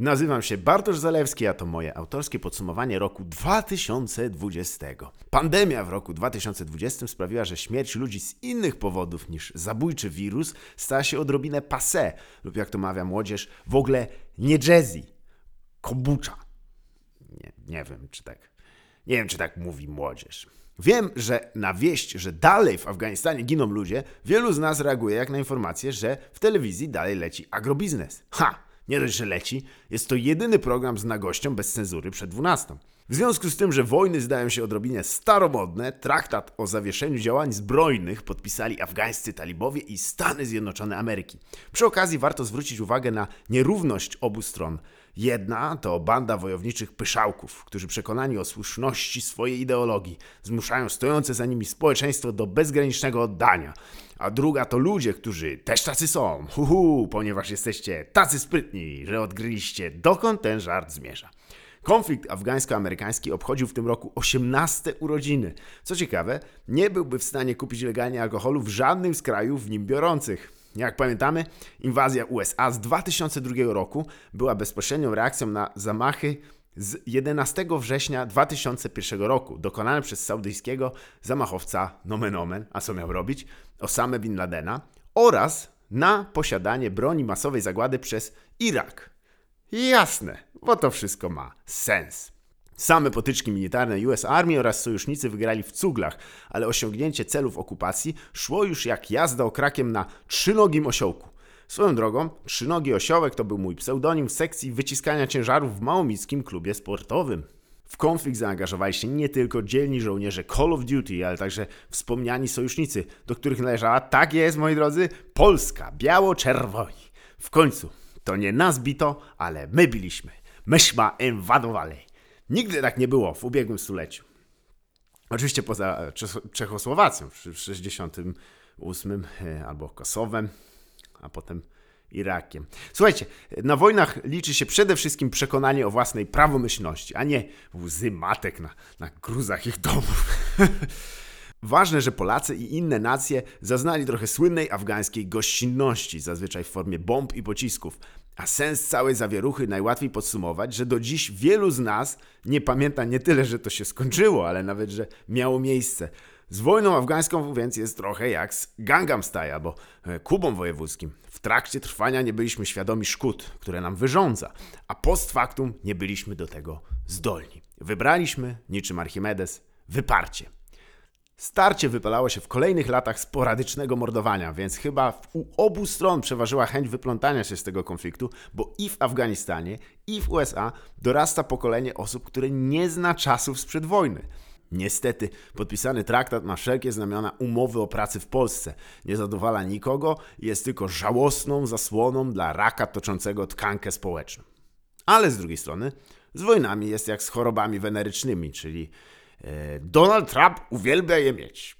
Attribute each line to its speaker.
Speaker 1: Nazywam się Bartosz Zalewski, a to moje autorskie podsumowanie roku 2020. Pandemia w roku 2020 sprawiła, że śmierć ludzi z innych powodów niż zabójczy wirus stała się odrobinę passé, lub jak to mawia młodzież, w ogóle nie jazzy, kombucha. Nie, nie wiem, czy tak. Nie wiem, czy tak mówi młodzież. Wiem, że na wieść, że dalej w Afganistanie giną ludzie, wielu z nas reaguje jak na informację, że w telewizji dalej leci agrobiznes. Ha! Nie dość, że leci, jest to jedyny program z nagością bez cenzury przed 12. W związku z tym, że wojny zdają się odrobinę staromodne, traktat o zawieszeniu działań zbrojnych podpisali afgańscy talibowie i Stany Zjednoczone Ameryki. Przy okazji warto zwrócić uwagę na nierówność obu stron. Jedna to banda wojowniczych pyszałków, którzy przekonani o słuszności swojej ideologii zmuszają stojące za nimi społeczeństwo do bezgranicznego oddania. A druga to ludzie, którzy też tacy są, huhu, ponieważ jesteście tacy sprytni, że odgryliście dokąd ten żart zmierza. Konflikt afgańsko-amerykański obchodził w tym roku 18 urodziny. Co ciekawe, nie byłby w stanie kupić legalnie alkoholu w żadnym z krajów w nim biorących. Jak pamiętamy, inwazja USA z 2002 roku była bezpośrednią reakcją na zamachy z 11 września 2001 roku, dokonane przez saudyjskiego zamachowca nomen omen, a co miał robić, Osame Bin Ladena, oraz na posiadanie broni masowej zagłady przez Irak. Jasne, bo to wszystko ma sens. Same potyczki militarne US Army oraz sojusznicy wygrali w cuglach, ale osiągnięcie celów okupacji szło już jak jazda okrakiem na trzynogim osiołku. Swoją drogą, trzynogi osiołek to był mój pseudonim w sekcji wyciskania ciężarów w małomickim klubie sportowym. W konflikt zaangażowali się nie tylko dzielni żołnierze Call of Duty, ale także wspomniani sojusznicy, do których należała, tak jest moi drodzy, Polska, biało-czerwoni. W końcu, to nie nas bito, ale my biliśmy. Myśmy inwadowali. Nigdy tak nie było w ubiegłym stuleciu. Oczywiście poza Czech- Czechosłowacją w 1968 albo Kosowem, a potem Irakiem. Słuchajcie, na wojnach liczy się przede wszystkim przekonanie o własnej prawomyślności, a nie łzy matek na, na gruzach ich domów. Ważne, że Polacy i inne nacje zaznali trochę słynnej afgańskiej gościnności, zazwyczaj w formie bomb i pocisków. A sens całej zawieruchy najłatwiej podsumować, że do dziś wielu z nas nie pamięta nie tyle, że to się skończyło, ale nawet, że miało miejsce. Z wojną afgańską więc jest trochę jak z Gangnam Style albo e, Kubą Wojewódzkim. W trakcie trwania nie byliśmy świadomi szkód, które nam wyrządza, a post factum nie byliśmy do tego zdolni. Wybraliśmy, niczym Archimedes, wyparcie. Starcie wypalało się w kolejnych latach sporadycznego mordowania, więc chyba u obu stron przeważyła chęć wyplątania się z tego konfliktu, bo i w Afganistanie, i w USA dorasta pokolenie osób, które nie zna czasów sprzed wojny. Niestety, podpisany traktat ma wszelkie znamiona umowy o pracy w Polsce. Nie zadowala nikogo jest tylko żałosną zasłoną dla raka toczącego tkankę społeczną. Ale z drugiej strony, z wojnami jest jak z chorobami wenerycznymi, czyli Donald Trump uwielbia je mieć.